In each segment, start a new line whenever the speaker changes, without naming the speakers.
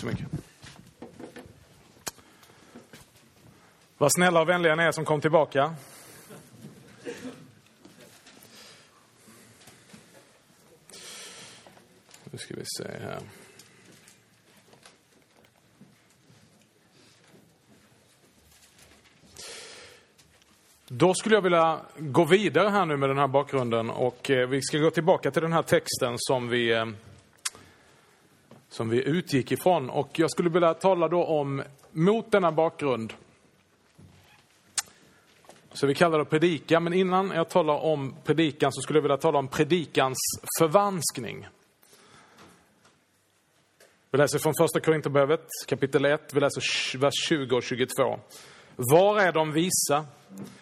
så mycket. Vad snälla och vänliga ni är som kom tillbaka. Nu ska vi se här. Då skulle jag vilja gå vidare här nu med den här bakgrunden och eh, vi ska gå tillbaka till den här texten som vi, eh, som vi utgick ifrån. Och jag skulle vilja tala då om, mot denna bakgrund, så vi kallar det predika, men innan jag talar om predikan så skulle jag vilja tala om predikans förvanskning. Vi läser från första Korinthierbrevet kapitel 1, vi läser vers 20 och 22. Var är de visa?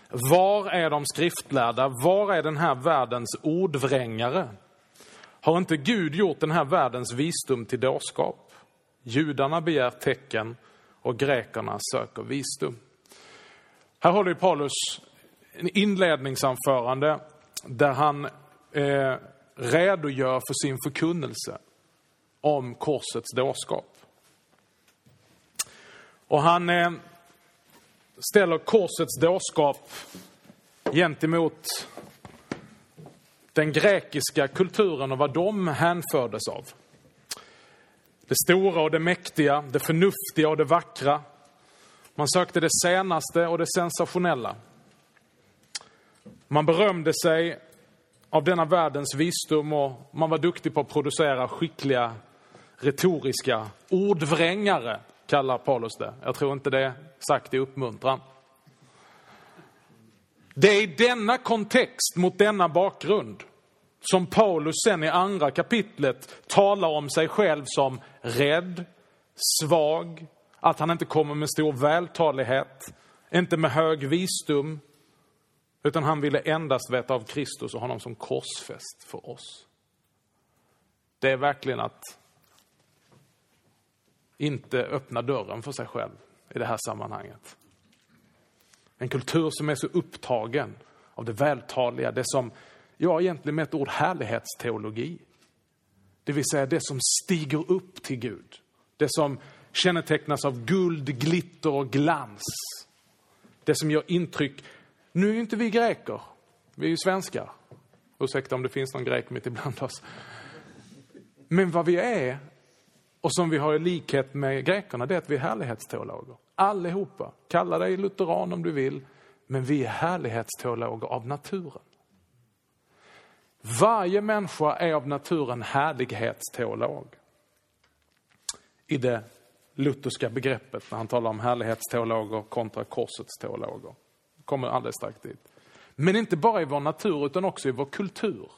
Var är de skriftlärda? Var är den här världens ordvrängare? Har inte Gud gjort den här världens visdom till dårskap? Judarna begär tecken och grekerna söker visdom. Här håller Paulus en inledningsanförande där han eh, redogör för sin förkunnelse om korsets dårskap. Och han eh, ställer korsets dårskap gentemot den grekiska kulturen och vad de hänfördes av. Det stora och det mäktiga, det förnuftiga och det vackra. Man sökte det senaste och det sensationella. Man berömde sig av denna världens visdom och man var duktig på att producera skickliga retoriska ordvrängare kallar Paulus det. Jag tror inte det är sagt i uppmuntran. Det är i denna kontext, mot denna bakgrund, som Paulus sen i andra kapitlet talar om sig själv som rädd, svag, att han inte kommer med stor vältalighet, inte med hög visdom, utan han ville endast veta av Kristus och honom som korsfäst för oss. Det är verkligen att inte öppna dörren för sig själv i det här sammanhanget. En kultur som är så upptagen av det vältaliga, det som, ja egentligen med ett ord härlighetsteologi. Det vill säga det som stiger upp till Gud. Det som kännetecknas av guld, glitter och glans. Det som gör intryck. Nu är ju inte vi greker, vi är ju svenskar. Ursäkta om det finns någon grek mitt ibland oss. Men vad vi är, och som vi har i likhet med grekerna, det är att vi är härlighetsteologer. Allihopa. Kalla dig lutheran om du vill, men vi är härlighetsteologer av naturen. Varje människa är av naturen härlighetsteolog. I det lutherska begreppet när han talar om härlighetsteologer kontra korsets teologer. kommer alldeles strax dit. Men inte bara i vår natur utan också i vår kultur.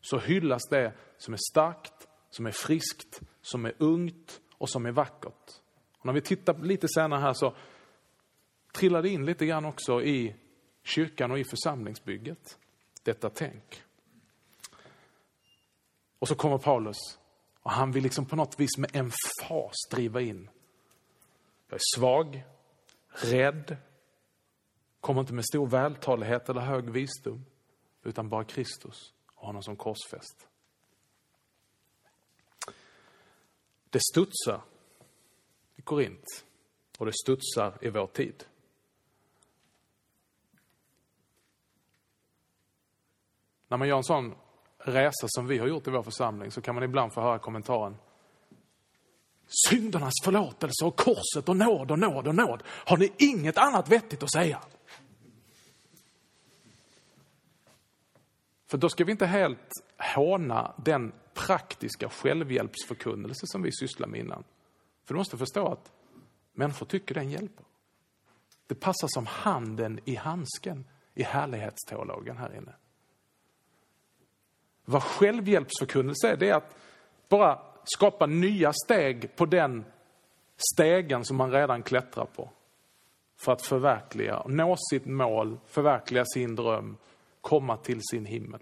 Så hyllas det som är starkt, som är friskt, som är ungt och som är vackert. Men om vi tittar lite senare här så trillar det in lite grann också i kyrkan och i församlingsbygget. Detta tänk. Och så kommer Paulus och han vill liksom på något vis med emfas driva in. Jag är svag, rädd, kommer inte med stor vältalighet eller hög visdom, utan bara Kristus och honom som korsfäst. Det studsar Korint och det studsar i vår tid. När man gör en sån resa som vi har gjort i vår församling så kan man ibland få höra kommentaren Syndernas förlåtelse och korset och nåd och nåd och nåd. Har ni inget annat vettigt att säga? För då ska vi inte helt håna den praktiska självhjälpsförkunnelse som vi sysslar med innan. För du måste förstå att människor tycker den hjälper. Det passar som handen i handsken i härlighetsteologen här inne. Vad självhjälpsförkunnelse är, det är att bara skapa nya steg på den stegen som man redan klättrar på. För att förverkliga, nå sitt mål, förverkliga sin dröm, komma till sin himmel.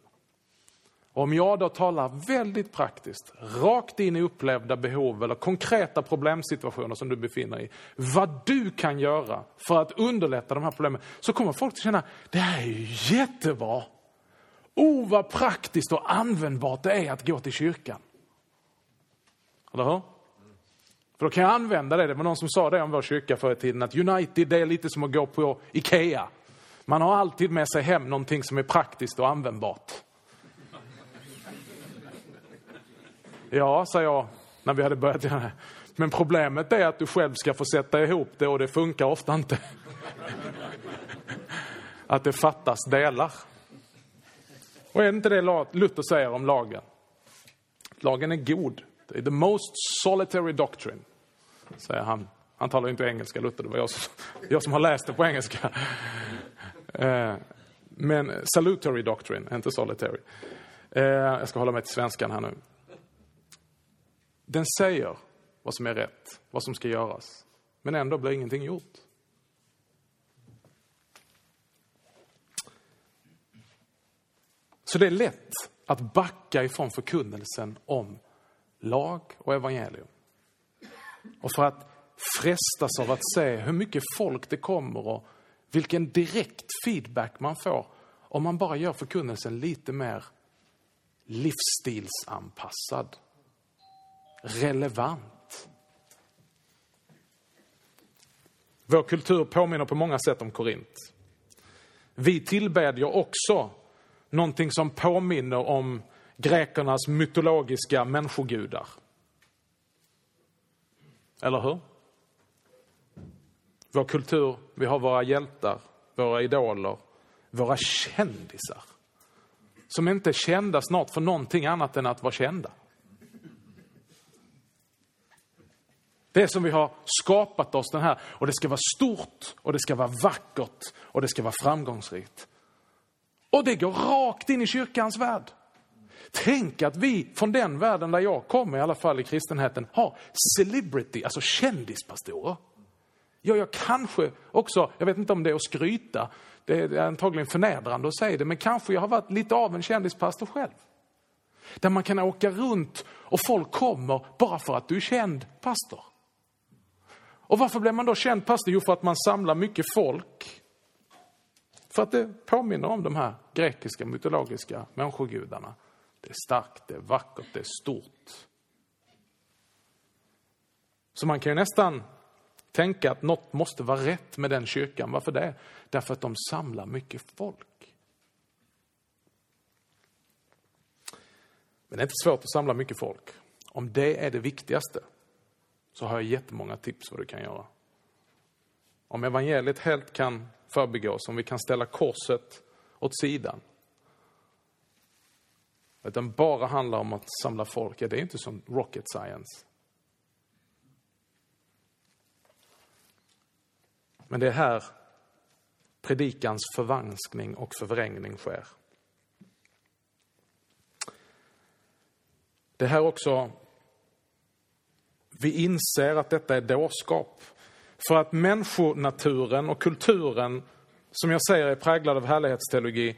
Om jag då talar väldigt praktiskt, rakt in i upplevda behov eller konkreta problemsituationer som du befinner dig i, vad du kan göra för att underlätta de här problemen, så kommer folk att känna, det här är ju jättebra. Oh, vad praktiskt och användbart det är att gå till kyrkan. Eller hur? För då kan jag använda det. Det var någon som sa det om vår kyrka förr i tiden, att United det är lite som att gå på Ikea. Man har alltid med sig hem någonting som är praktiskt och användbart. Ja, sa jag när vi hade börjat göra det. Men problemet är att du själv ska få sätta ihop det och det funkar ofta inte. Att det fattas delar. Och är det inte det Luther säger om lagen? Lagen är god. Det är the most solitary doctrine, säger han. Han talar inte engelska, Luther. Det var jag som, jag som har läst det på engelska. Eh, men salutary doctrine, inte solitary. Eh, jag ska hålla mig till svenskan här nu. Den säger vad som är rätt, vad som ska göras. Men ändå blir ingenting gjort. Så det är lätt att backa ifrån förkunnelsen om lag och evangelium. Och för att frestas av att se hur mycket folk det kommer och vilken direkt feedback man får om man bara gör förkunnelsen lite mer livsstilsanpassad, relevant. Vår kultur påminner på många sätt om Korint. Vi tillbedjer också någonting som påminner om grekernas mytologiska människogudar. Eller hur? Vår kultur, vi har våra hjältar, våra idoler, våra kändisar. Som inte är kända snart för någonting annat än att vara kända. Det är som vi har skapat oss den här, och det ska vara stort, och det ska vara vackert, och det ska vara framgångsrikt. Och det går rakt in i kyrkans värld. Tänk att vi från den världen där jag kommer, i alla fall i kristenheten, har celebrity, alltså kändispastorer. Ja, jag kanske också, jag vet inte om det är att skryta, det är antagligen förnedrande att säga det, men kanske jag har varit lite av en kändispastor själv. Där man kan åka runt och folk kommer bara för att du är känd pastor. Och varför blir man då känd pastor? Jo, för att man samlar mycket folk. För att det påminner om de här grekiska mytologiska människogudarna. Det är starkt, det är vackert, det är stort. Så man kan ju nästan tänka att något måste vara rätt med den kyrkan. Varför det? Därför att de samlar mycket folk. Men det är inte svårt att samla mycket folk. Om det är det viktigaste så har jag jättemånga tips vad du kan göra. Om evangeliet helt kan förbigås, om vi kan ställa korset åt sidan. Utan bara handlar om att samla folk, ja, det är inte som rocket science. Men det är här predikans förvanskning och förvrängning sker. Det är här också vi inser att detta är dårskap. För att människonaturen och kulturen, som jag säger, är präglad av härlighetsteologi.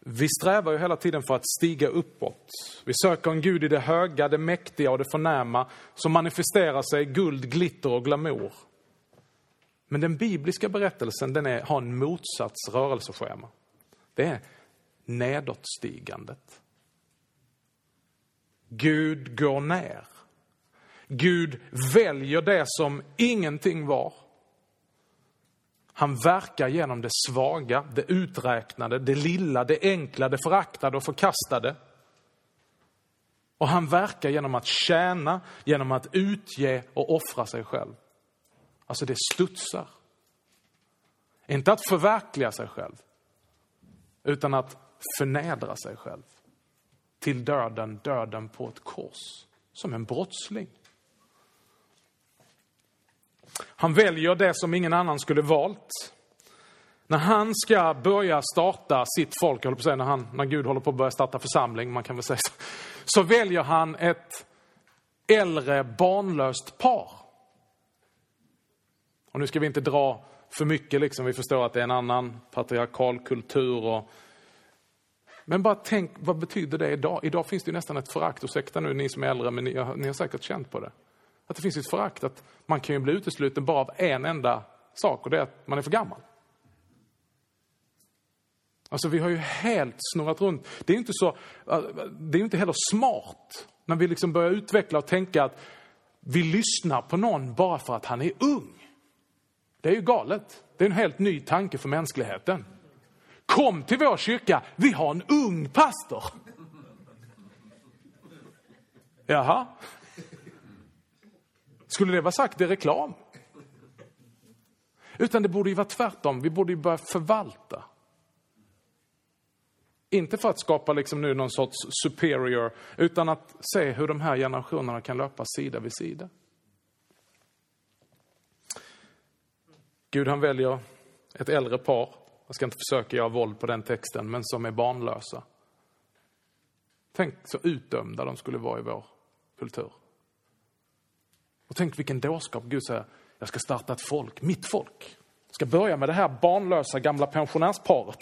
Vi strävar ju hela tiden för att stiga uppåt. Vi söker en Gud i det höga, det mäktiga och det förnäma som manifesterar sig i guld, glitter och glamour. Men den bibliska berättelsen den är, har en motsats rörelseschema. Det är nedåtstigandet. Gud går ner. Gud väljer det som ingenting var. Han verkar genom det svaga, det uträknade, det lilla, det enkla, det föraktade och förkastade. Och han verkar genom att tjäna, genom att utge och offra sig själv. Alltså det studsar. Inte att förverkliga sig själv, utan att förnedra sig själv. Till döden, döden på ett kors. Som en brottsling. Han väljer det som ingen annan skulle valt. När han ska börja starta sitt folk, jag på att säga när, han, när Gud håller på att börja starta församling, man kan väl säga så, så väljer han ett äldre barnlöst par. Och nu ska vi inte dra för mycket, liksom. vi förstår att det är en annan patriarkal kultur. Och... Men bara tänk, vad betyder det idag? Idag finns det nästan ett förakt, ursäkta nu ni som är äldre, men ni, ni har säkert känt på det. Att det finns ett förakt att man kan ju bli utesluten bara av en enda sak och det är att man är för gammal. Alltså vi har ju helt snurrat runt. Det är inte så, det är inte heller smart när vi liksom börjar utveckla och tänka att vi lyssnar på någon bara för att han är ung. Det är ju galet. Det är en helt ny tanke för mänskligheten. Kom till vår kyrka, vi har en ung pastor. Jaha. Skulle det vara sagt i reklam? Utan det borde ju vara tvärtom. Vi borde ju börja förvalta. Inte för att skapa liksom nu någon sorts superior, utan att se hur de här generationerna kan löpa sida vid sida. Gud han väljer ett äldre par, jag ska inte försöka göra våld på den texten, men som är barnlösa. Tänk så utdömda de skulle vara i vår kultur. Och tänk vilken dårskap Gud säger, jag ska starta ett folk, mitt folk. Jag ska börja med det här barnlösa gamla pensionärsparet.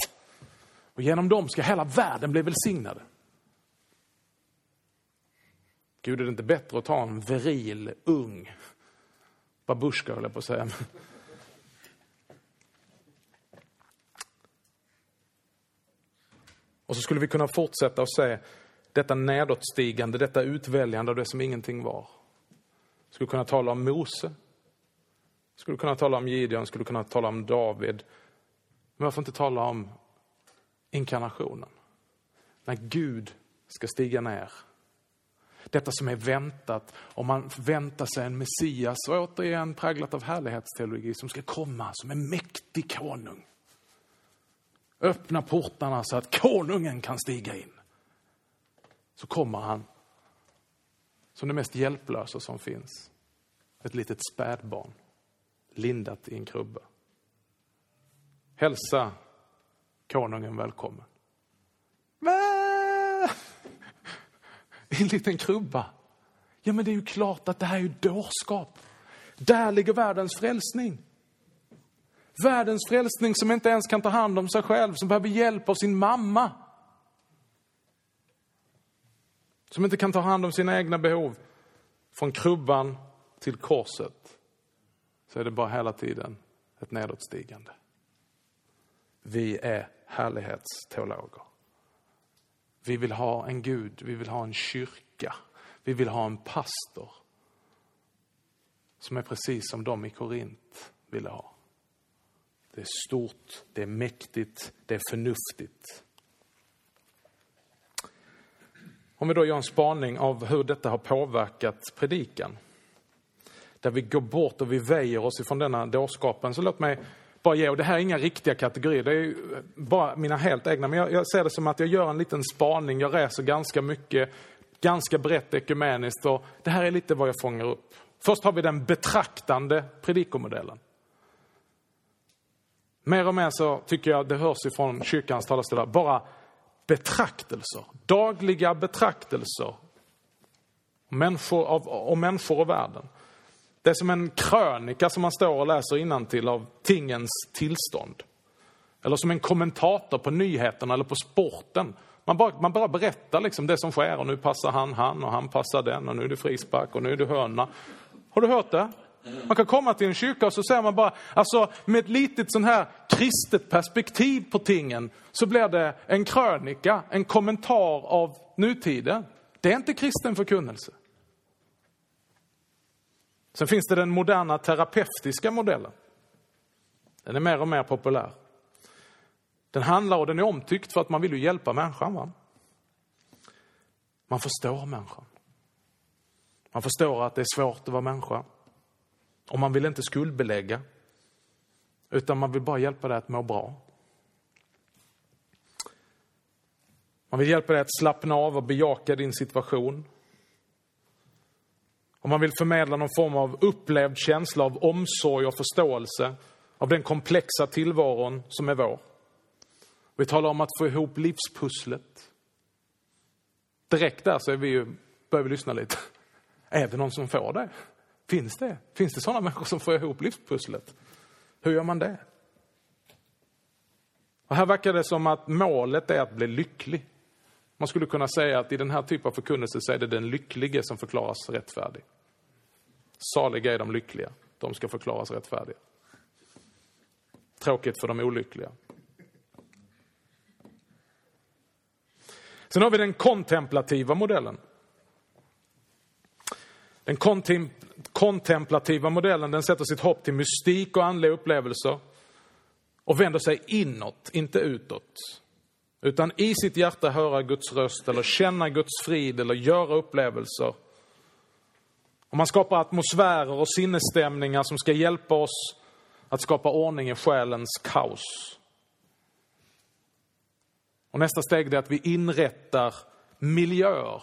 Och genom dem ska hela världen bli välsignade. Gud, är det inte bättre att ta en viril, ung babusjka, höll jag på att säga. Och så skulle vi kunna fortsätta och se detta nedåtstigande, detta utväljande av det som ingenting var. Skulle kunna tala om Mose. Skulle kunna tala om Gideon, skulle kunna tala om David. Men varför inte tala om inkarnationen? När Gud ska stiga ner. Detta som är väntat, om man väntar sig en Messias, och återigen präglat av härlighetsteologi, som ska komma som en mäktig konung. Öppna portarna så att konungen kan stiga in. Så kommer han som det mest hjälplösa som finns. Ett litet spädbarn, lindat i en krubba. Hälsa konungen välkommen. I en liten krubba. Ja, men det är ju klart att det här är ju dårskap. Där ligger världens frälsning. Världens frälsning som inte ens kan ta hand om sig själv, som behöver hjälp av sin mamma. Som inte kan ta hand om sina egna behov. Från krubban till korset så är det bara hela tiden ett nedåtstigande. Vi är härlighetsteologer. Vi vill ha en Gud, vi vill ha en kyrka, vi vill ha en pastor som är precis som de i Korint ville ha. Det är stort, det är mäktigt, det är förnuftigt. Om vi då gör en spaning av hur detta har påverkat predikan. Där vi går bort och vi väjer oss ifrån denna dårskapen. Så låt mig bara ge, och det här är inga riktiga kategorier, det är bara mina helt egna. Men jag, jag ser det som att jag gör en liten spaning, jag reser ganska mycket, ganska brett ekumeniskt. Och det här är lite vad jag fångar upp. Först har vi den betraktande predikomodellen. Mer och mer så tycker jag det hörs ifrån kyrkans talarstolar, bara betraktelser, dagliga betraktelser människor av, om människor och världen. Det är som en krönika som man står och läser till av tingens tillstånd. Eller som en kommentator på nyheterna eller på sporten. Man bara, man bara berättar liksom det som sker och nu passar han han och han passar den och nu är det frispark och nu är det hörna. Har du hört det? Man kan komma till en kyrka och så säger man bara, alltså med ett litet sån här kristet perspektiv på tingen så blir det en krönika, en kommentar av nutiden. Det är inte kristen förkunnelse. Sen finns det den moderna terapeutiska modellen. Den är mer och mer populär. Den handlar och den är omtyckt för att man vill ju hjälpa människan. Va? Man förstår människan. Man förstår att det är svårt att vara människa. Och man vill inte skuldbelägga, utan man vill bara hjälpa dig att må bra. Man vill hjälpa dig att slappna av och bejaka din situation. Och man vill förmedla någon form av upplevd känsla av omsorg och förståelse av den komplexa tillvaron som är vår. Vi talar om att få ihop livspusslet. Direkt där så är vi ju, börjar vi lyssna lite. Är det någon som får det? Finns det? Finns det sådana människor som får ihop livspusslet? Hur gör man det? Och här verkar det som att målet är att bli lycklig. Man skulle kunna säga att i den här typen av förkunnelse så är det den lycklige som förklaras rättfärdig. Saliga är de lyckliga, de ska förklaras rättfärdiga. Tråkigt för de olyckliga. Sen har vi den kontemplativa modellen. Den kontemplativa modellen den sätter sitt hopp till mystik och andliga upplevelser och vänder sig inåt, inte utåt. Utan i sitt hjärta höra Guds röst eller känna Guds frid eller göra upplevelser. Och man skapar atmosfärer och sinnesstämningar som ska hjälpa oss att skapa ordning i själens kaos. Och nästa steg är att vi inrättar miljöer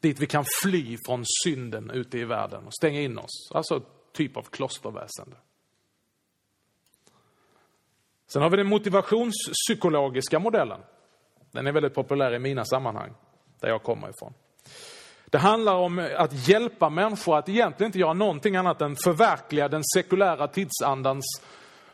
dit vi kan fly från synden ute i världen och stänga in oss. Alltså typ av klosterväsende. Sen har vi den motivationspsykologiska modellen. Den är väldigt populär i mina sammanhang, där jag kommer ifrån. Det handlar om att hjälpa människor att egentligen inte göra någonting annat än förverkliga den sekulära tidsandans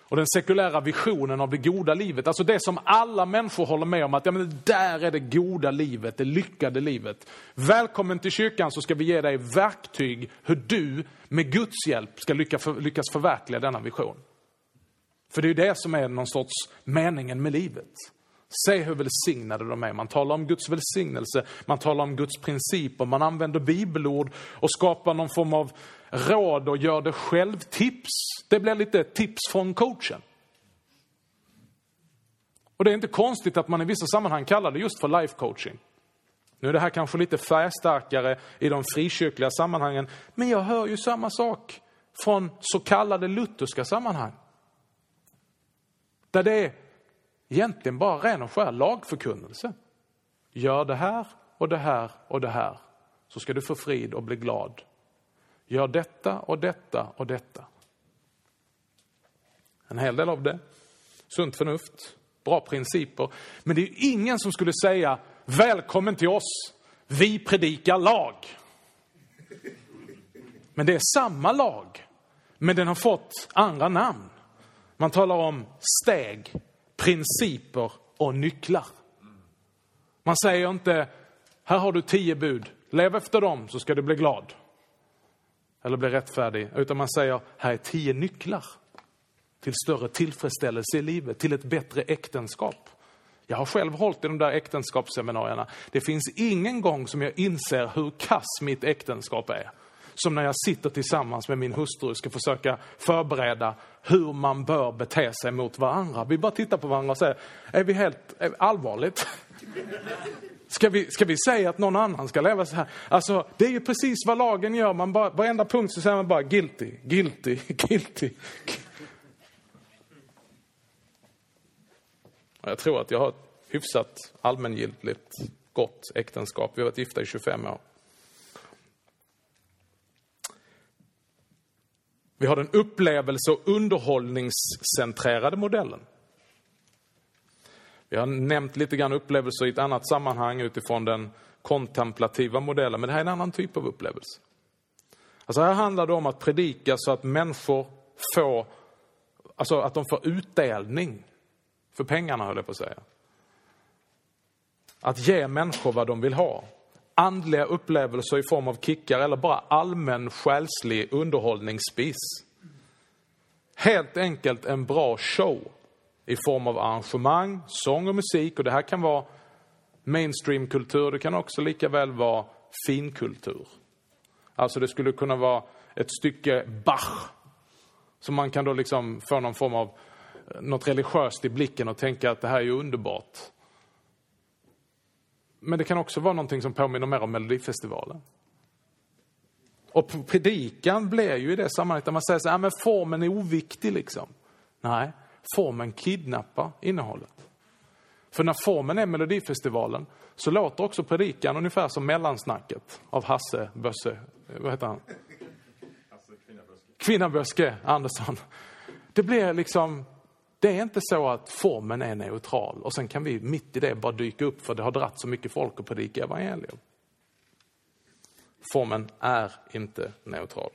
och den sekulära visionen av det goda livet. Alltså det som alla människor håller med om att ja, men det där är det goda livet, det lyckade livet. Välkommen till kyrkan så ska vi ge dig verktyg hur du med Guds hjälp ska lyckas förverkliga denna vision. För det är ju det som är någon sorts meningen med livet. Se hur välsignade de är. Man talar om Guds välsignelse, man talar om Guds principer, man använder bibelord och skapar någon form av råd och gör det själv-tips. Det blir lite tips från coachen. Och det är inte konstigt att man i vissa sammanhang kallar det just för life coaching. Nu är det här kanske lite färgstarkare i de frikyrkliga sammanhangen, men jag hör ju samma sak från så kallade lutherska sammanhang. Där det är egentligen bara ren och skär lagförkunnelse. Gör det här och det här och det här, så ska du få frid och bli glad. Gör detta och detta och detta. En hel del av det, sunt förnuft, bra principer. Men det är ingen som skulle säga välkommen till oss, vi predikar lag. Men det är samma lag, men den har fått andra namn. Man talar om steg, principer och nycklar. Man säger inte, här har du tio bud, lev efter dem så ska du bli glad. Eller bli rättfärdig. Utan man säger, här är tio nycklar till större tillfredsställelse i livet, till ett bättre äktenskap. Jag har själv hållit i de där äktenskapsseminarierna. Det finns ingen gång som jag inser hur kass mitt äktenskap är som när jag sitter tillsammans med min hustru och ska försöka förbereda hur man bör bete sig mot varandra. Vi bara tittar på varandra och säger, är vi helt är vi allvarligt? Ska vi, ska vi säga att någon annan ska leva så här? Alltså, det är ju precis vad lagen gör. Man bara, varenda punkt så säger man bara guilty, guilty, guilty. Jag tror att jag har ett hyfsat allmängiltigt gott äktenskap. Vi har varit gifta i 25 år. Vi har den upplevelse och underhållningscentrerade modellen. Vi har nämnt lite grann upplevelser i ett annat sammanhang utifrån den kontemplativa modellen, men det här är en annan typ av upplevelse. Alltså här handlar det om att predika så att människor får, alltså att de får utdelning för pengarna, höll jag på att säga. Att ge människor vad de vill ha andliga upplevelser i form av kickar eller bara allmän själslig underhållningsspis. Helt enkelt en bra show i form av arrangemang, sång och musik. Och det här kan vara mainstreamkultur, det kan också lika väl vara finkultur. Alltså det skulle kunna vara ett stycke Bach som man kan då liksom få någon form av eh, något religiöst i blicken och tänka att det här är ju underbart. Men det kan också vara någonting som påminner mer om Melodifestivalen. Och predikan blir ju i det sammanhanget där man säger så här, men formen är oviktig liksom. Nej, formen kidnappar innehållet. För när formen är Melodifestivalen så låter också predikan ungefär som mellansnacket av Hasse Bösse, vad heter han? Kvinnaböske Andersson. Det blir liksom det är inte så att formen är neutral och sen kan vi mitt i det bara dyka upp för det har dratt så mycket folk och predika evangelium. Formen är inte neutral.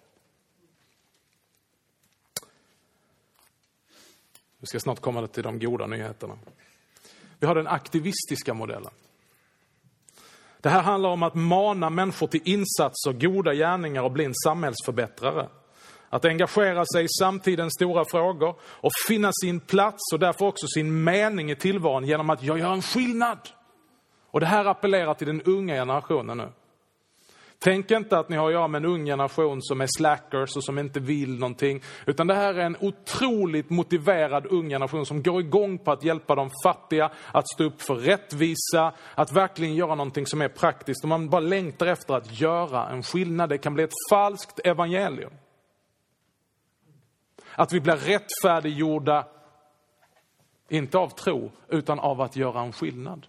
Vi ska snart komma till de goda nyheterna. Vi har den aktivistiska modellen. Det här handlar om att mana människor till insatser, goda gärningar och bli en samhällsförbättrare. Att engagera sig i samtidens stora frågor och finna sin plats och därför också sin mening i tillvaron genom att jag gör en skillnad. Och det här appellerar till den unga generationen nu. Tänk inte att ni har att göra med en ung generation som är slackers och som inte vill någonting. Utan det här är en otroligt motiverad ung generation som går igång på att hjälpa de fattiga, att stå upp för rättvisa, att verkligen göra någonting som är praktiskt. Och man bara längtar efter att göra en skillnad. Det kan bli ett falskt evangelium. Att vi blir rättfärdiggjorda, inte av tro, utan av att göra en skillnad.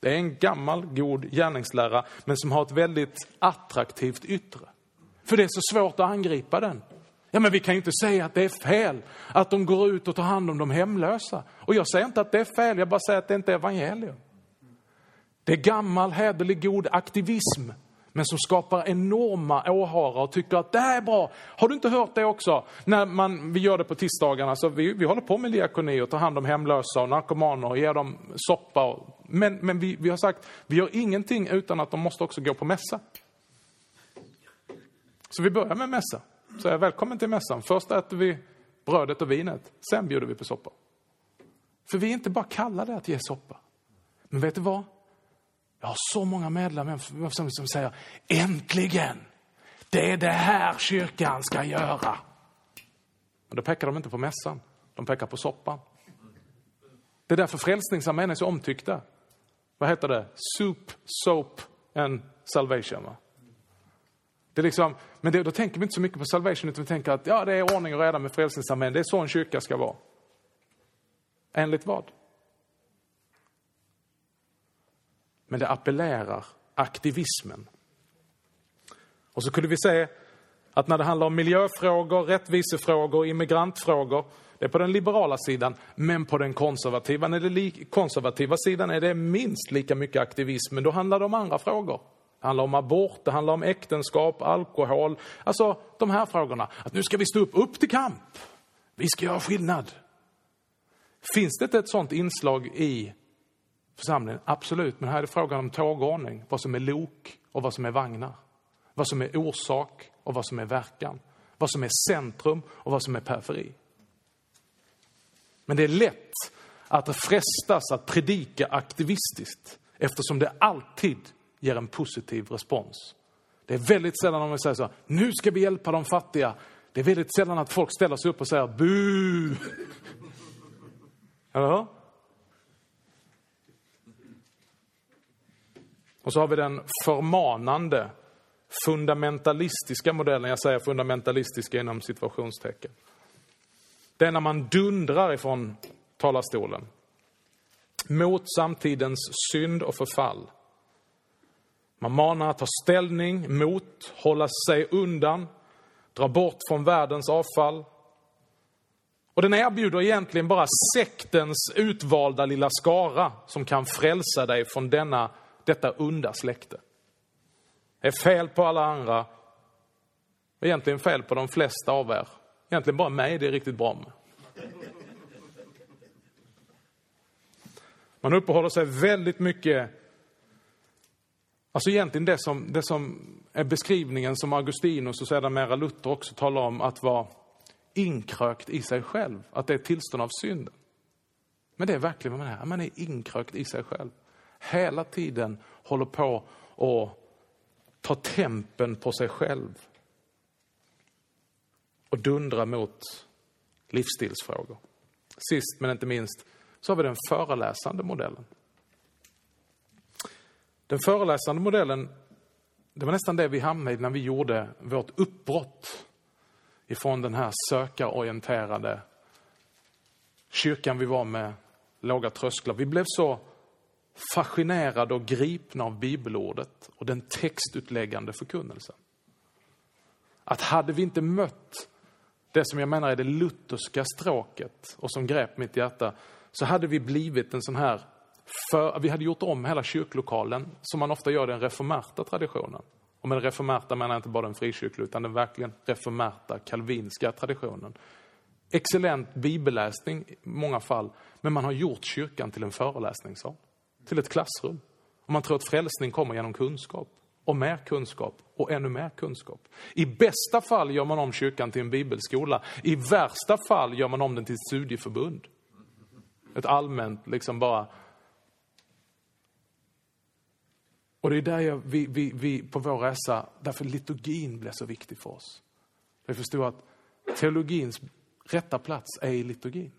Det är en gammal god gärningslära, men som har ett väldigt attraktivt yttre. För det är så svårt att angripa den. Ja, men vi kan ju inte säga att det är fel att de går ut och tar hand om de hemlösa. Och jag säger inte att det är fel, jag bara säger att det inte är evangelium. Det är gammal, hederlig, god aktivism men som skapar enorma åhörare och tycker att det här är bra. Har du inte hört det också? När man, vi gör det på tisdagarna, så vi, vi håller på med diakoni och tar hand om hemlösa och narkomaner och ger dem soppa. Och, men men vi, vi har sagt, vi gör ingenting utan att de måste också gå på mässa. Så vi börjar med mässa. Så jag välkommen till mässan. Först äter vi brödet och vinet, sen bjuder vi på soppa. För vi är inte bara kallade att ge soppa. Men vet du vad? Jag har så många medlemmar som, som säger äntligen! Det är det här kyrkan ska göra. Men då pekar de inte på mässan, de pekar på soppan. Det är därför Frälsningsarmén är så omtyckta. Vad heter det? Soup, soap and salvation. Va? Det är liksom, men det, då tänker vi inte så mycket på salvation, utan vi tänker att ja, det är ordning och reda med Frälsningsarmén. Det är så en kyrka ska vara. Enligt vad? men det appellerar aktivismen. Och så kunde vi se att när det handlar om miljöfrågor, rättvisefrågor, immigrantfrågor, det är på den liberala sidan, men på den konservativa, när det konservativa sidan är det minst lika mycket aktivism, men då handlar det om andra frågor. Det handlar om abort, det handlar om äktenskap, alkohol, alltså de här frågorna. Att nu ska vi stå upp, upp till kamp. Vi ska göra skillnad. Finns det inte ett sånt inslag i församlingen? Absolut, men här är det frågan om tågordning. Vad som är lok och vad som är vagnar. Vad som är orsak och vad som är verkan. Vad som är centrum och vad som är periferi. Men det är lätt att frestas att predika aktivistiskt eftersom det alltid ger en positiv respons. Det är väldigt sällan om vi säger så, nu ska vi hjälpa de fattiga. Det är väldigt sällan att folk ställer sig upp och säger bu. Eller hur? Och så har vi den förmanande, fundamentalistiska modellen. Jag säger fundamentalistiska inom situationstecken. Det är när man dundrar ifrån talarstolen mot samtidens synd och förfall. Man manar att ta ställning mot, hålla sig undan, dra bort från världens avfall. Och den erbjuder egentligen bara sektens utvalda lilla skara som kan frälsa dig från denna detta onda släkte. Det är fel på alla andra. Egentligen fel på de flesta av er. Egentligen bara mig det är riktigt bra med. Man uppehåller sig väldigt mycket, alltså egentligen det som, det som är beskrivningen som Augustinus och sedermera Luther också talar om, att vara inkrökt i sig själv, att det är ett tillstånd av synden. Men det är verkligen vad man är, man är inkrökt i sig själv hela tiden håller på att ta tempen på sig själv och dundra mot livsstilsfrågor. Sist men inte minst så har vi den föreläsande modellen. Den föreläsande modellen, det var nästan det vi hamnade i när vi gjorde vårt uppbrott ifrån den här sökarorienterade kyrkan vi var med, låga trösklar. Vi blev så fascinerade och gripna av bibelordet och den textutläggande förkunnelsen. Att hade vi inte mött det som jag menar är det lutherska stråket och som grep mitt hjärta, så hade vi blivit en sån här, för, vi hade gjort om hela kyrklokalen som man ofta gör i den reformerta traditionen. Och med reformerta menar jag inte bara den frikyrkliga utan den verkligen reformerta kalvinska traditionen. Excellent bibelläsning i många fall, men man har gjort kyrkan till en föreläsningssal till ett klassrum. Och man tror att frälsning kommer genom kunskap och mer kunskap och ännu mer kunskap. I bästa fall gör man om kyrkan till en bibelskola. I värsta fall gör man om den till ett studieförbund. Ett allmänt, liksom bara... Och det är där jag, vi, vi, vi på vår resa, därför liturgin blev så viktig för oss. Vi förstod att teologins rätta plats är i liturgin.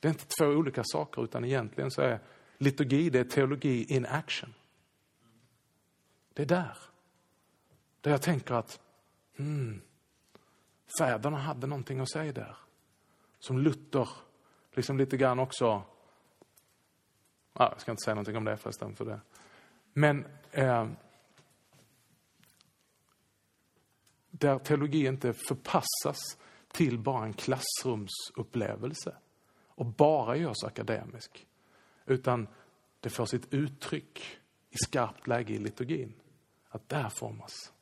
Det är inte två olika saker, utan egentligen så är liturgi, det är teologi in action. Det är där. Där jag tänker att, hmm, fäderna hade någonting att säga där. Som Luther, liksom lite grann också, Ah, jag ska inte säga någonting om det förresten, för det. Men eh, där teologi inte förpassas till bara en klassrumsupplevelse och bara görs akademisk. Utan det får sitt uttryck i skarpt läge i liturgin. Att där formas.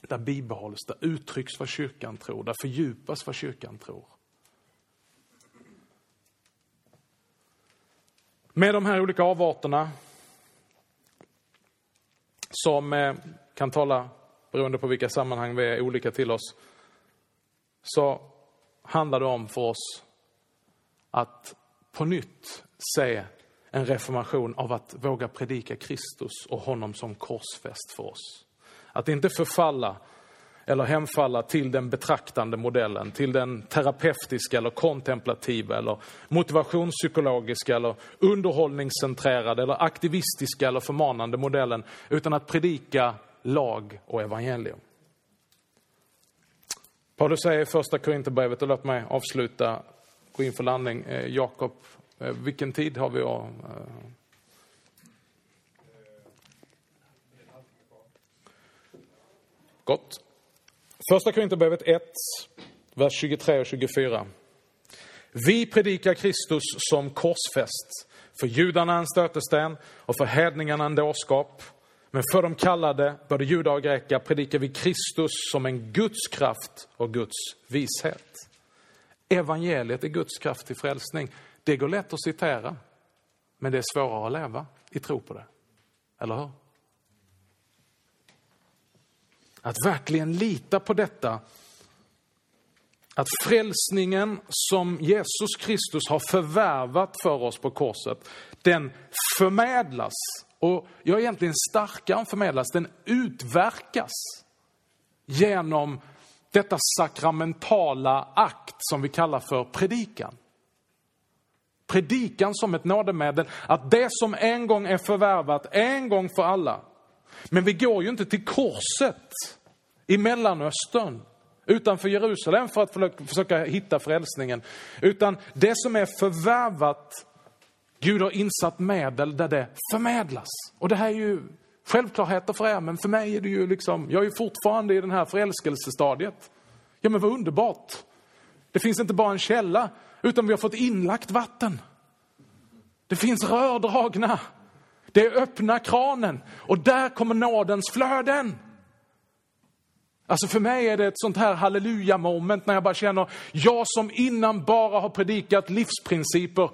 Där bibehålls, där uttrycks vad kyrkan tror, där fördjupas vad kyrkan tror. Med de här olika avarterna som eh, kan tala, beroende på vilka sammanhang vi är, olika till oss, så handlar det om för oss att på nytt se en reformation av att våga predika Kristus och honom som korsfäst för oss. Att inte förfalla eller hemfalla till den betraktande modellen, till den terapeutiska eller kontemplativa eller motivationspsykologiska eller underhållningscentrerade eller aktivistiska eller förmanande modellen, utan att predika lag och evangelium. Paulus säger i första Korinthierbrevet, och låt mig avsluta, gå in för landning. Eh, Jakob, Eh, vilken tid har vi? Att, eh, Gott. Första Korinthierbrevet 1, vers 23 och 24. Vi predikar Kristus som korsfäst. För judarna en stötesten och för hedningarna en dårskap. Men för de kallade, både judar och greker, predikar vi Kristus som en Guds kraft och Guds vishet. Evangeliet är Guds kraft till frälsning. Det går lätt att citera, men det är svårare att leva i tro på det. Eller hur? Att verkligen lita på detta. Att frälsningen som Jesus Kristus har förvärvat för oss på korset, den förmedlas. Och jag är egentligen starkare än förmedlas, den utverkas genom detta sakramentala akt som vi kallar för predikan. Predikan som ett nådemedel, att det som en gång är förvärvat, en gång för alla, men vi går ju inte till korset i Mellanöstern utanför Jerusalem för att försöka hitta frälsningen. Utan det som är förvärvat, Gud har insatt medel där det förmedlas. Och det här är ju självklarheter för er, men för mig är det ju liksom, jag är ju fortfarande i det här förälskelsestadiet. Ja men vad underbart. Det finns inte bara en källa, utan vi har fått inlagt vatten. Det finns rör dragna. Det är öppna kranen och där kommer nådens flöden. Alltså för mig är det ett sånt här halleluja-moment när jag bara känner, jag som innan bara har predikat livsprinciper,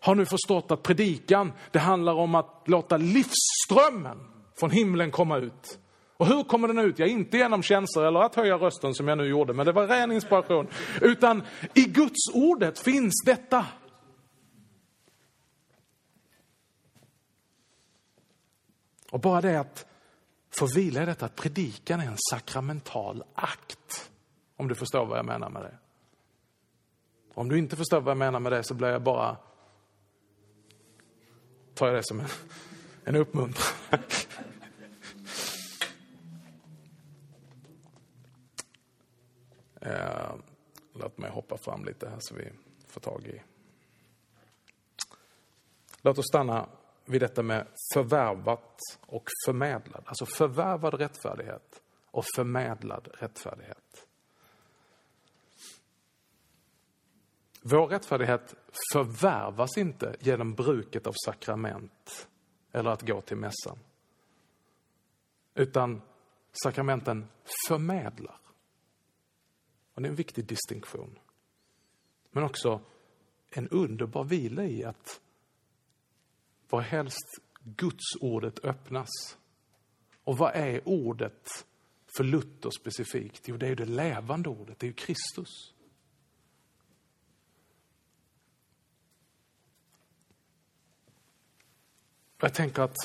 har nu förstått att predikan, det handlar om att låta livsströmmen från himlen komma ut. Och hur kommer den ut? Ja, inte genom känslor eller att höja rösten som jag nu gjorde, men det var ren inspiration. Utan i Guds ordet finns detta. Och bara det att få vila i detta att predikan är en sakramental akt. Om du förstår vad jag menar med det. Om du inte förstår vad jag menar med det så blir jag bara... tar jag det som en, en uppmuntran. Låt mig hoppa fram lite här så vi får tag i... Låt oss stanna vid detta med förvärvat och förmedlad. Alltså förvärvad rättfärdighet och förmedlad rättfärdighet. Vår rättfärdighet förvärvas inte genom bruket av sakrament eller att gå till mässan. Utan sakramenten förmedlar. Och det är en viktig distinktion. Men också en underbar vila i att varhelst Guds ordet öppnas. Och vad är ordet för Luther specifikt? Jo, det är ju det levande ordet, det är ju Kristus. Jag tänker att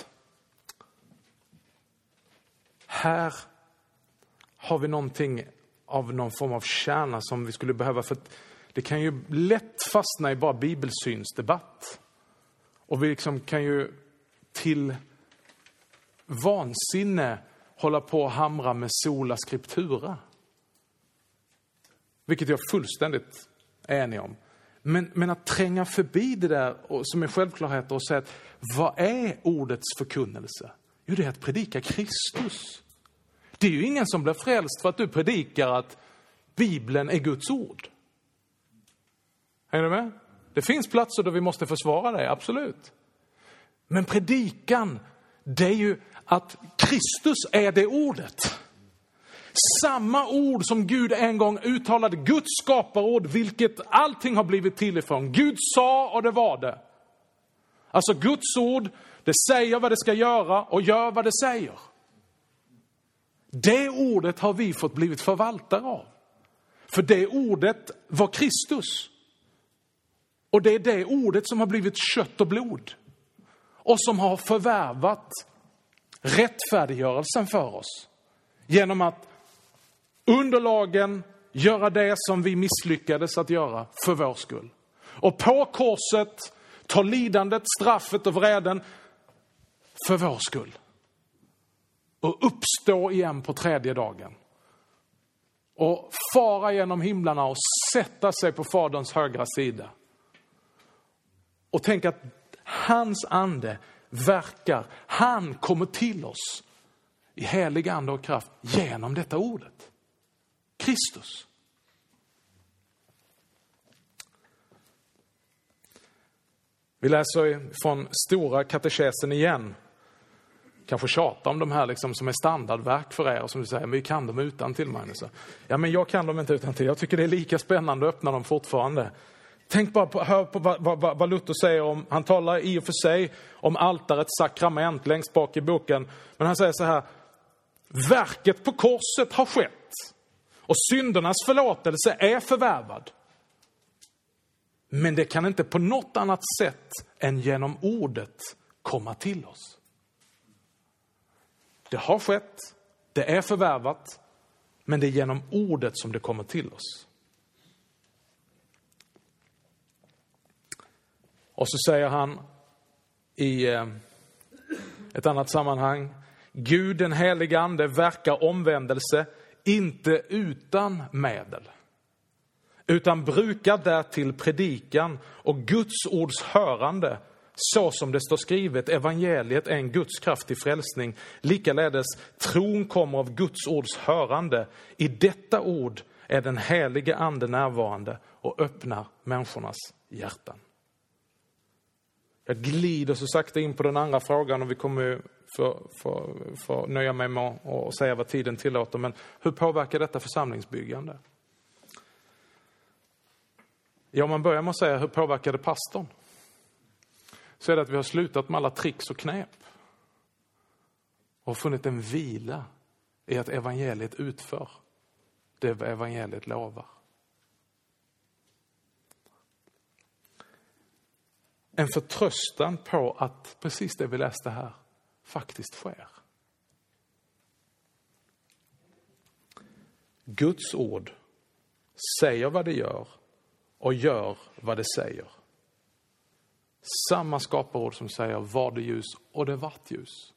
här har vi någonting av någon form av kärna som vi skulle behöva. För det kan ju lätt fastna i bara bibelsynsdebatt. Och vi liksom kan ju till vansinne hålla på och hamra med sola scriptura. Vilket jag fullständigt är enig om. Men, men att tränga förbi det där och, som är självklarheter och säga att vad är ordets förkunnelse? Jo, det är att predika Kristus. Det är ju ingen som blir frälst för att du predikar att Bibeln är Guds ord. Är du med? Det finns platser där vi måste försvara det, absolut. Men predikan, det är ju att Kristus är det ordet. Samma ord som Gud en gång uttalade, Guds skaparord, vilket allting har blivit till ifrån. Gud sa och det var det. Alltså Guds ord, det säger vad det ska göra och gör vad det säger. Det ordet har vi fått blivit förvaltare av. För det ordet var Kristus. Och det är det ordet som har blivit kött och blod. Och som har förvärvat rättfärdiggörelsen för oss. Genom att under lagen göra det som vi misslyckades att göra för vår skull. Och på korset ta lidandet, straffet och vreden för vår skull. Och uppstå igen på tredje dagen. Och fara genom himlarna och sätta sig på Faderns högra sida. Och tänk att hans ande verkar, han kommer till oss i helig ande och kraft genom detta ordet. Kristus. Vi läser från Stora katekesen igen. Kanske tjata om de här liksom som är standardverk för er och som du säger, men vi kan dem utan till Magnus. Ja, men jag kan dem inte utan till. Jag tycker det är lika spännande att öppna dem fortfarande. Tänk bara på, hör på vad, vad, vad Luther säger om, han talar i och för sig om altarets sakrament längst bak i boken. Men han säger så här, verket på korset har skett och syndernas förlåtelse är förvärvad. Men det kan inte på något annat sätt än genom ordet komma till oss. Det har skett, det är förvärvat, men det är genom ordet som det kommer till oss. Och så säger han i eh, ett annat sammanhang, Gud den helige ande verkar omvändelse, inte utan medel, utan brukar därtill predikan och Guds ords hörande, så som det står skrivet, evangeliet är en Guds kraft till frälsning. Likaledes, tron kommer av Guds ords hörande. I detta ord är den helige ande närvarande och öppnar människornas hjärtan. Jag glider så sakta in på den andra frågan och vi kommer få, nöja mig med att säga vad tiden tillåter. Men hur påverkar detta församlingsbyggande? Ja, man börjar med att säga hur påverkar det pastorn? Så är det att vi har slutat med alla tricks och knep. Och funnit en vila i att evangeliet utför det evangeliet lovar. en förtröstan på att precis det vi läste här faktiskt sker. Guds ord säger vad det gör och gör vad det säger. Samma skaparord som säger var det ljus och det vart ljus.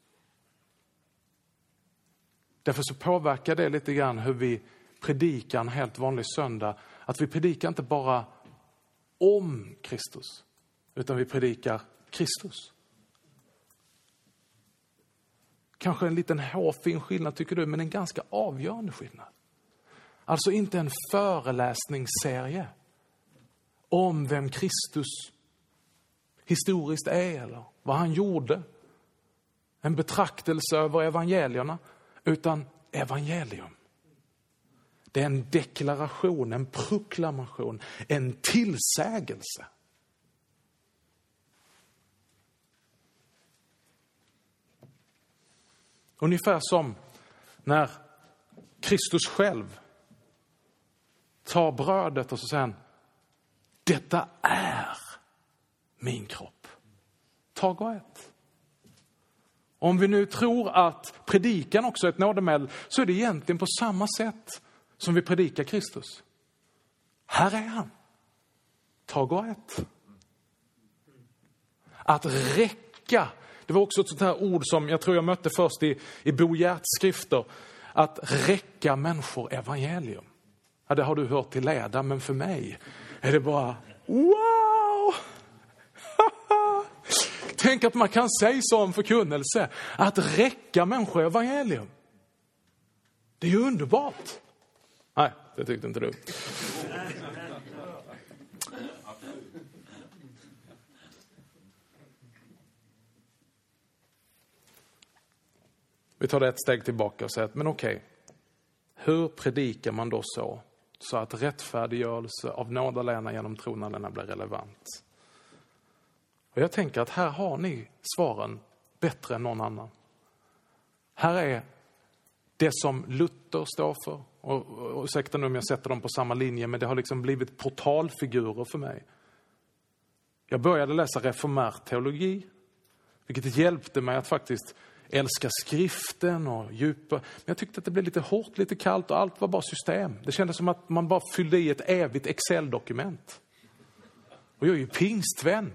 Därför så påverkar det lite grann hur vi predikar en helt vanlig söndag. Att vi predikar inte bara om Kristus, utan vi predikar Kristus. Kanske en liten hårfin skillnad tycker du, men en ganska avgörande skillnad. Alltså inte en föreläsningsserie om vem Kristus historiskt är eller vad han gjorde. En betraktelse över evangelierna, utan evangelium. Det är en deklaration, en proklamation, en tillsägelse. Ungefär som när Kristus själv tar brödet och så säger han, detta är min kropp. Tag och ät. Om vi nu tror att predikan också är ett nådemedel så är det egentligen på samma sätt som vi predikar Kristus. Här är han. Tag och ät. Att räcka. Det var också ett sånt här ord som jag tror jag mötte först i, i Bo Gerts skrifter. Att räcka människor evangelium. Ja, det har du hört till leda, men för mig är det bara wow! Tänk att man kan säga så om förkunnelse, att räcka människor evangelium. Det är ju underbart. Nej, det tyckte inte du. Vi tar det ett steg tillbaka och säger att, men okej, okay, hur predikar man då så, så att rättfärdiggörelse av nåd alena genom tron alena blir relevant? Och jag tänker att här har ni svaren bättre än någon annan. Här är det som Luther står för. Och, och, ursäkta nu om jag sätter dem på samma linje, men det har liksom blivit portalfigurer för mig. Jag började läsa reformär teologi, vilket hjälpte mig att faktiskt älska skriften och djupa. Men jag tyckte att det blev lite hårt, lite kallt och allt var bara system. Det kändes som att man bara fyllde i ett evigt Excel-dokument. Och jag är ju pingstvän.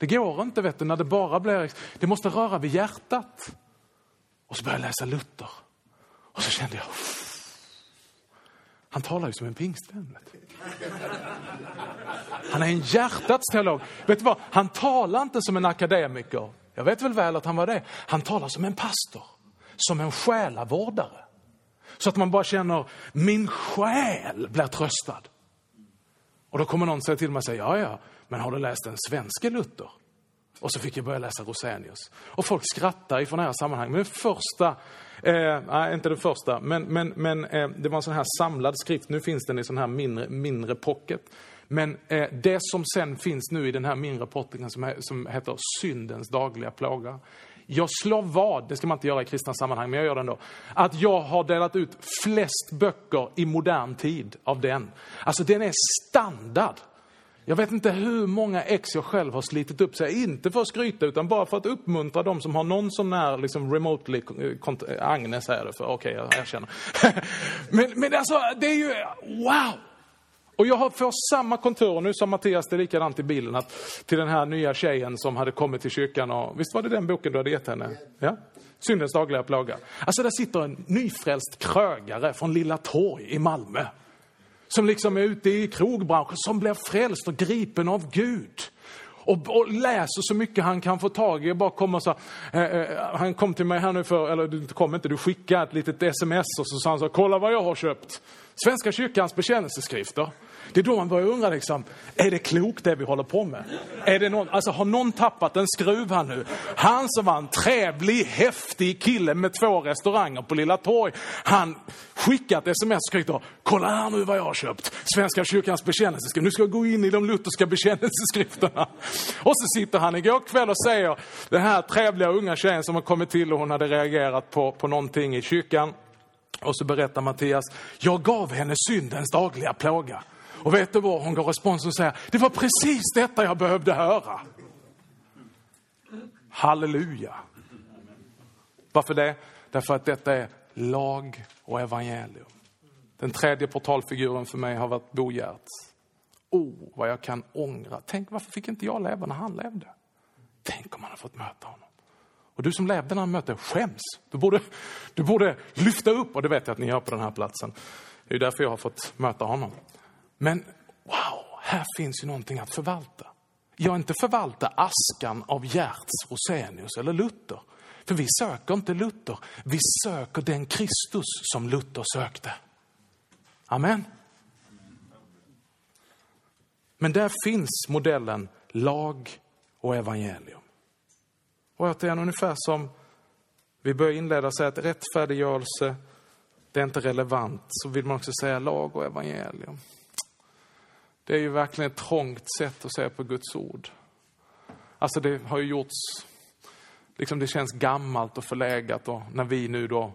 Det går inte vet du, när det bara blir, det måste röra vid hjärtat. Och så började jag läsa Luther. Och så kände jag, han talar ju som en pingstvän. Han är en hjärtats teolog. Vet du vad? Han talar inte som en akademiker. Jag vet väl väl att han var det. Han talar som en pastor, som en själavårdare. Så att man bara känner, min själ blir tröstad. Och då kommer någon säga till mig och säga, ja ja, men har du läst den svenska Luther? Och så fick jag börja läsa Rosenius. Och folk skrattar i sådana här sammanhang. Men den första, eh, nej inte den första, men, men, men eh, det var en sån här samlad skrift. Nu finns den i sån här mindre, mindre pocket. Men eh, det som sen finns nu i den här mindre pocketen som, som heter Syndens dagliga plåga. Jag slår vad, det ska man inte göra i kristna sammanhang, men jag gör det ändå. Att jag har delat ut flest böcker i modern tid av den. Alltså den är standard. Jag vet inte hur många ex jag själv har slitit upp sig, inte för att skryta utan bara för att uppmuntra de som har någon sån här liksom remotely, Agnes är det för, okej okay, jag erkänner. men, men alltså det är ju, wow! Och jag får samma konturer, nu sa Mattias det likadant i bilen, att till den här nya tjejen som hade kommit till kyrkan och, visst var det den boken du hade gett henne? Ja? Syndens dagliga plåga. Alltså där sitter en nyfrälst krögare från Lilla Torg i Malmö. Som liksom är ute i krogbranschen, som blir frälst och gripen av Gud. Och, och, läser så mycket han kan få tag i. Bara kommer så, eh, eh, han kom till mig här nu för, eller du kom inte, du skickade ett litet sms och så sa han så, kolla vad jag har köpt. Svenska kyrkans bekännelseskrifter. Det är då man börjar undra, liksom, är det klokt det vi håller på med? Är det någon, alltså, har någon tappat en skruv här nu? Han som var en trevlig, häftig kille med två restauranger på Lilla Torg, han skickat sms och skrivit kolla här nu vad jag har köpt. Svenska kyrkans bekännelseskrift. Nu ska jag gå in i de lutherska bekännelseskrifterna. Och så sitter han igår kväll och säger, den här trevliga unga tjejen som har kommit till och hon hade reagerat på, på någonting i kyrkan. Och så berättar Mattias, jag gav henne syndens dagliga plåga. Och vet du vad? Hon går respons och säger, det var precis detta jag behövde höra. Halleluja. Varför det? Därför att detta är lag och evangelium. Den tredje portalfiguren för mig har varit Bo Gertz. Oh, vad jag kan ångra. Tänk, varför fick inte jag leva när han levde? Tänk om man hade fått möta honom. Och du som levde när han mötte, skäms. Du borde, du borde lyfta upp, och det vet jag att ni gör på den här platsen. Det är därför jag har fått möta honom. Men wow, här finns ju någonting att förvalta. Jag inte förvalta askan av Gerts Rosenius eller Luther. För vi söker inte Luther, vi söker den Kristus som Luther sökte. Amen. Men där finns modellen lag och evangelium. Och återigen, ungefär som vi börjar inleda och säga att rättfärdiggörelse, det är inte relevant, så vill man också säga lag och evangelium. Det är ju verkligen ett trångt sätt att se på Guds ord. Alltså det har ju gjorts, liksom det känns gammalt och förlegat och när vi nu då,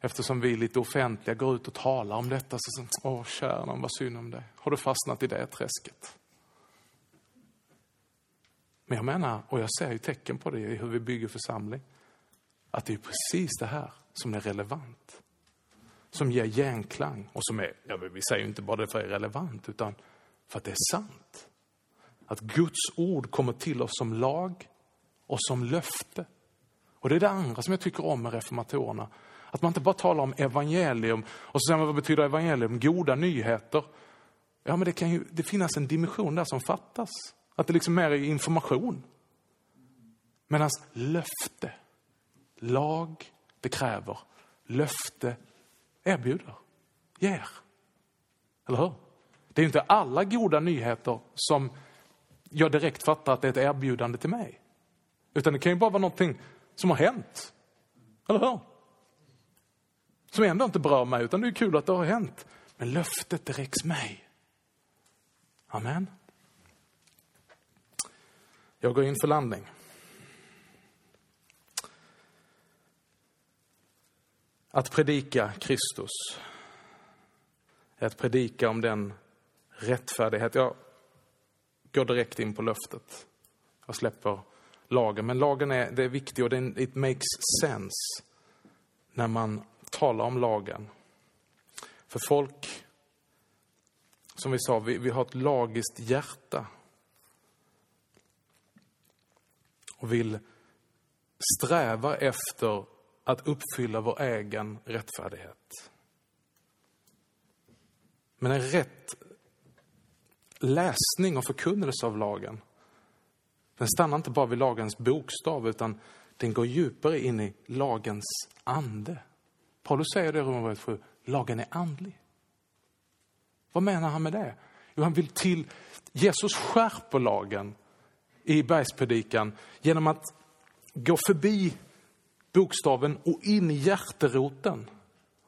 eftersom vi är lite offentliga, går ut och talar om detta så, åh kära någon, vad synd om dig. Har du fastnat i det träsket? Men jag menar, och jag ser ju tecken på det i hur vi bygger församling. att det är precis det här som är relevant. Som ger genklang och som är, ja, vi säger ju inte bara det för att det är relevant, utan för att det är sant. Att Guds ord kommer till oss som lag och som löfte. Och det är det andra som jag tycker om med reformatorerna. Att man inte bara talar om evangelium och så säger man vad betyder evangelium? Goda nyheter. Ja, men det kan ju det finnas en dimension där som fattas. Att det liksom mer är information. Medan löfte, lag, det kräver. Löfte erbjuder, ger. Eller hur? Det är inte alla goda nyheter som jag direkt fattar att det är ett erbjudande till mig. Utan det kan ju bara vara någonting som har hänt. Eller hur? Som ändå inte berör mig, utan det är kul att det har hänt. Men löftet, det räcks mig. Amen. Jag går in för landning. Att predika Kristus är att predika om den rättfärdighet. Jag går direkt in på löftet. Jag släpper lagen. Men lagen är, det är viktig och det, it makes sense när man talar om lagen. För folk, som vi sa, vi, vi har ett lagiskt hjärta. Och vill sträva efter att uppfylla vår egen rättfärdighet. Men en rätt läsning och förkunnelse av lagen, den stannar inte bara vid lagens bokstav, utan den går djupare in i lagens ande. Paulus säger det i Romarbrevet 7, lagen är andlig. Vad menar han med det? Jo, han vill till, Jesus skärper lagen i bergspredikan genom att gå förbi bokstaven och in i hjärteroten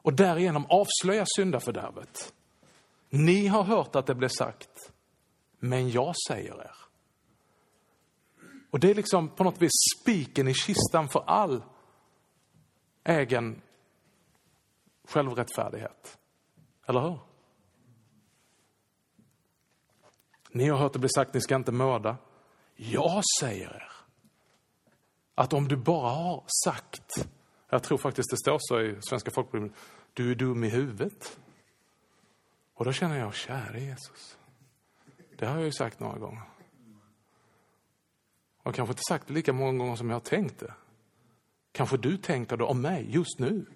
och därigenom avslöja syndafördärvet. Ni har hört att det blev sagt, men jag säger er. Och det är liksom på något vis spiken i kistan för all egen självrättfärdighet. Eller hur? Ni har hört det bli sagt, ni ska inte mörda. Jag säger er att om du bara har sagt, jag tror faktiskt det står så i Svenska folkbibeln, du är dum i huvudet. Och då känner jag, käre Jesus, det har jag ju sagt några gånger. Och kanske inte sagt det lika många gånger som jag har tänkt det. Kanske du tänker det om mig just nu.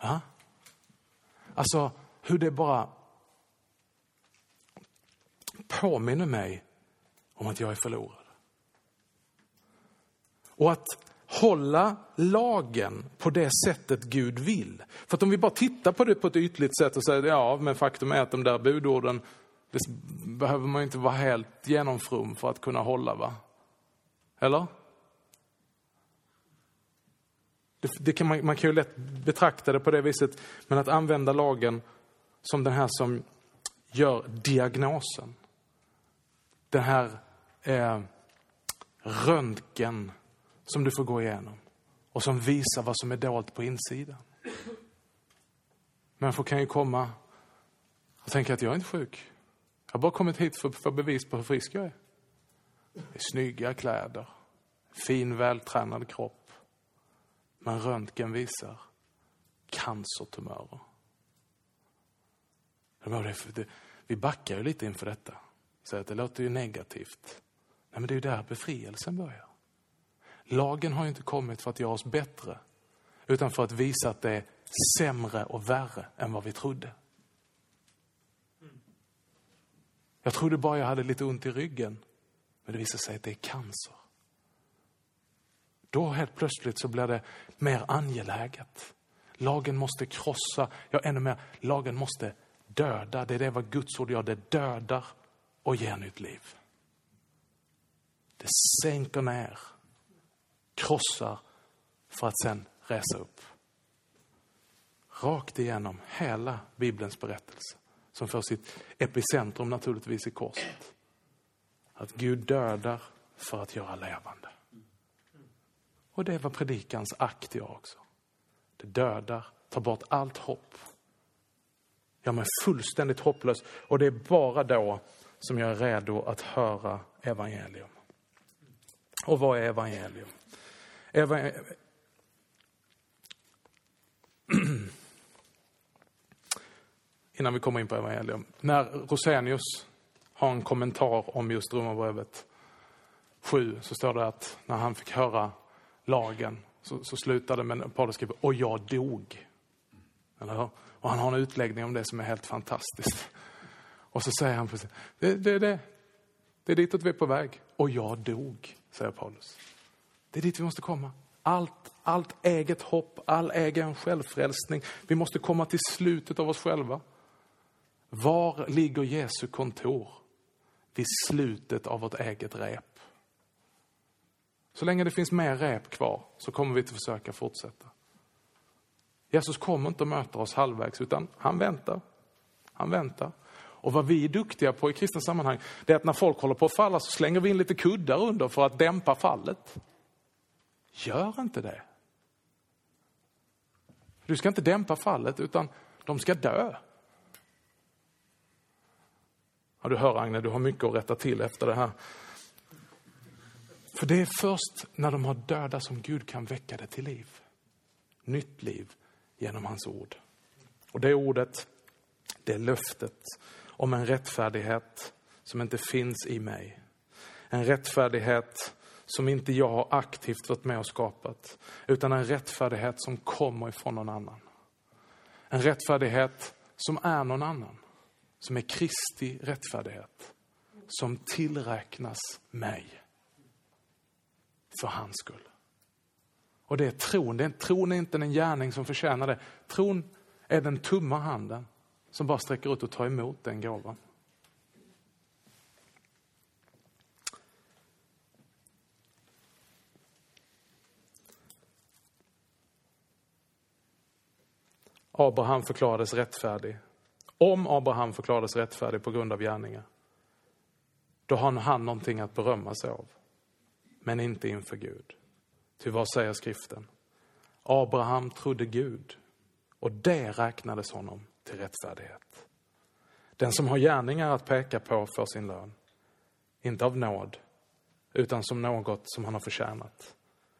Ja? Alltså, hur det bara påminner mig om att jag är förlorad. Och att hålla lagen på det sättet Gud vill. För att om vi bara tittar på det på ett ytligt sätt och säger ja, men faktum är att de där budorden, det behöver man inte vara helt genomfrum för att kunna hålla, va? Eller? Det, det kan man, man kan ju lätt betrakta det på det viset, men att använda lagen som den här som gör diagnosen. Den här eh, röntgen som du får gå igenom och som visar vad som är dolt på insidan. Människor kan ju komma och tänka att jag är inte sjuk. Jag har bara kommit hit för att få bevis på hur frisk jag är. Det är snygga kläder, fin vältränad kropp. Men röntgen visar cancertumörer. Vi backar ju lite inför detta. Så att det låter ju negativt. Nej, men det är ju där befrielsen börjar. Lagen har inte kommit för att göra oss bättre, utan för att visa att det är sämre och värre än vad vi trodde. Jag trodde bara jag hade lite ont i ryggen, men det visade sig att det är cancer. Då helt plötsligt så blir det mer angeläget. Lagen måste krossa, ja ännu mer, lagen måste döda. Det är det vad Guds ord gör, det dödar och ger nytt liv. Det sänker ner krossar för att sen resa upp. Rakt igenom hela Bibelns berättelse som får sitt epicentrum naturligtvis i korset. Att Gud dödar för att göra levande. Och det var predikans akt jag också. Det dödar, tar bort allt hopp. Gör mig fullständigt hopplös och det är bara då som jag är redo att höra evangelium. Och vad är evangelium? Eva... Innan vi kommer in på evangelium. När Rosenius har en kommentar om just Romarbrevet 7 så står det att när han fick höra lagen så, så slutade med Paulus skriver, och jag dog. Eller hur? Och han har en utläggning om det som är helt fantastiskt. Och så säger han precis, det, det, det, det är ditåt vi är på väg. Och jag dog, säger Paulus. Det är dit vi måste komma. Allt, allt eget hopp, all egen självfrälsning. Vi måste komma till slutet av oss själva. Var ligger Jesu kontor? Vid slutet av vårt eget rep. Så länge det finns mer rep kvar så kommer vi att försöka fortsätta. Jesus kommer inte att möta oss halvvägs, utan han väntar. Han väntar. Och vad vi är duktiga på i kristna sammanhang, det är att när folk håller på att falla så slänger vi in lite kuddar under för att dämpa fallet. Gör inte det. Du ska inte dämpa fallet, utan de ska dö. Ja, du hör Agne, du har mycket att rätta till efter det här. För det är först när de har döda som Gud kan väcka det till liv. Nytt liv genom hans ord. Och det ordet, det är löftet om en rättfärdighet som inte finns i mig. En rättfärdighet som inte jag har aktivt varit med och skapat, utan en rättfärdighet som kommer ifrån någon annan. En rättfärdighet som är någon annan, som är Kristi rättfärdighet, som tillräknas mig för hans skull. Och det är tron. Det är, tron är inte en gärning som förtjänar det. Tron är den tumma handen som bara sträcker ut och tar emot den gåvan. Abraham förklarades rättfärdig. Om Abraham förklarades rättfärdig på grund av gärningar, då har han någonting att berömma sig av. Men inte inför Gud. Ty vad säger skriften? Abraham trodde Gud och det räknades honom till rättfärdighet. Den som har gärningar att peka på för sin lön, inte av nåd, utan som något som han har förtjänat.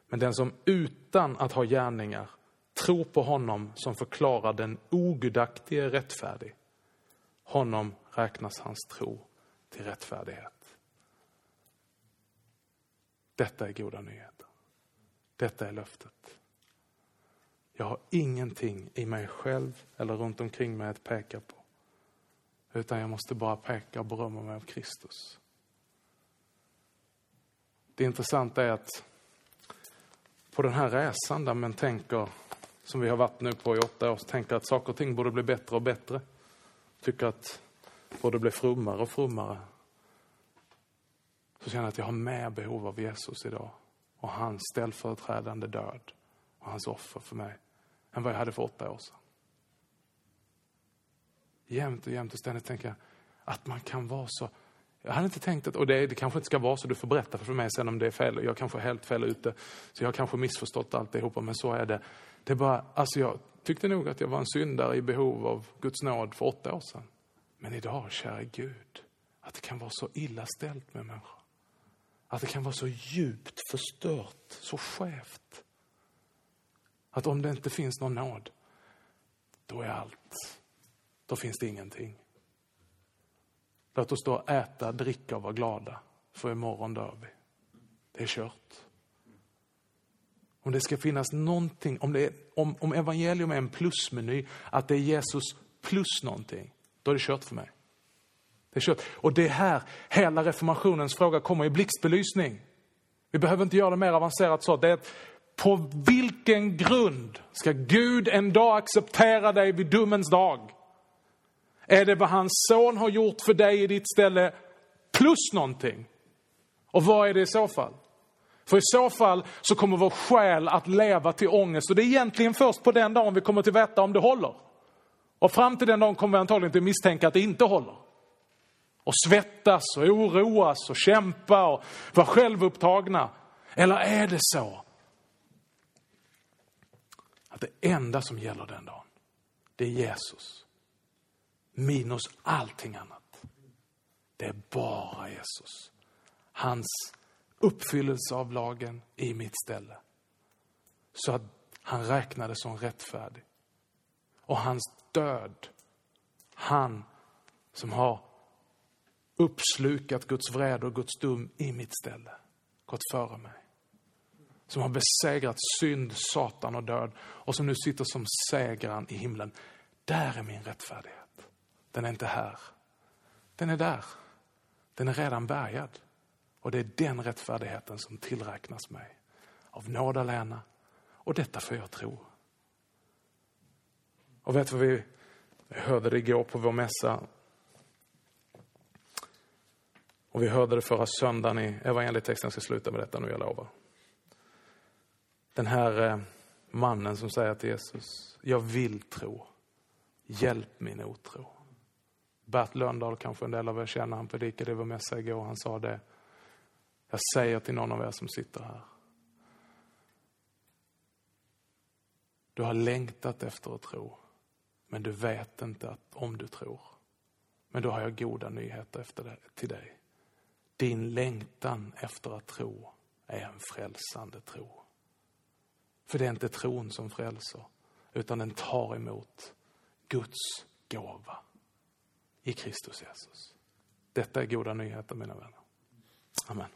Men den som utan att ha gärningar tro på honom som förklarar den ogudaktige rättfärdig, honom räknas hans tro till rättfärdighet. Detta är goda nyheter. Detta är löftet. Jag har ingenting i mig själv eller runt omkring mig att peka på. Utan jag måste bara peka och berömma mig av Kristus. Det intressanta är att på den här resan där man tänker, som vi har varit nu på i åtta år, tänker att saker och ting borde bli bättre och bättre. Tycker att borde bli frummare och frummare. Så känner jag att jag har mer behov av Jesus idag och hans ställföreträdande död och hans offer för mig än vad jag hade för åtta år sedan. Jämt och jämt och ständigt tänker jag att man kan vara så... Jag hade inte tänkt att, och det, det kanske inte ska vara så, du får berätta för mig sen om det är fel. Jag kanske är helt fel ute, så jag har kanske missförstått alltihopa, men så är det. Det bara, alltså jag tyckte nog att jag var en syndare i behov av Guds nåd för åtta år sedan. Men idag, kära Gud, att det kan vara så illa ställt med människor. Att det kan vara så djupt förstört, så skevt. Att om det inte finns någon nåd, då är allt, då finns det ingenting. Låt oss då äta, dricka och vara glada, för imorgon dör vi. Det är kört. Om det ska finnas någonting, om, det är, om, om evangelium är en plusmeny, att det är Jesus plus någonting, då är det kört för mig. Det är kört. Och det är här hela reformationens fråga kommer i blixtbelysning. Vi behöver inte göra det mer avancerat så. Det är på vilken grund ska Gud en dag acceptera dig vid domens dag? Är det vad hans son har gjort för dig i ditt ställe plus någonting? Och vad är det i så fall? För i så fall så kommer vår själ att leva till ångest. Och det är egentligen först på den dagen vi kommer till veta om det håller. Och fram till den dagen kommer vi antagligen till misstänka att det inte håller. Och svettas och oroas och kämpa och vara självupptagna. Eller är det så att det enda som gäller den dagen, det är Jesus. Minus allting annat. Det är bara Jesus. Hans uppfyllelse av lagen i mitt ställe. så att han räknades som rättfärdig. Och hans död, han som har uppslukat Guds vrede och Guds dom i mitt ställe, gått före mig. Som har besegrat synd, Satan och död och som nu sitter som segraren i himlen. Där är min rättfärdighet. Den är inte här. Den är där. Den är redan bärgad. Och det är den rättfärdigheten som tillräknas mig. Av nåd alena. Och detta får jag tro. Och vet du vad vi hörde det igår på vår mässa? Och vi hörde det förra söndagen i evangelietexten. Jag ska sluta med detta nu, jag lovar. Den här eh, mannen som säger till Jesus, jag vill tro. Hjälp min otro. Bert Lönndahl, kanske en del av er känner, han predikade i vår mässa igår. Han sa det. Jag säger till någon av er som sitter här. Du har längtat efter att tro, men du vet inte att, om du tror. Men då har jag goda nyheter efter det, till dig. Din längtan efter att tro är en frälsande tro. För det är inte tron som frälser, utan den tar emot Guds gåva i Kristus Jesus. Detta är goda nyheter, mina vänner. Amen.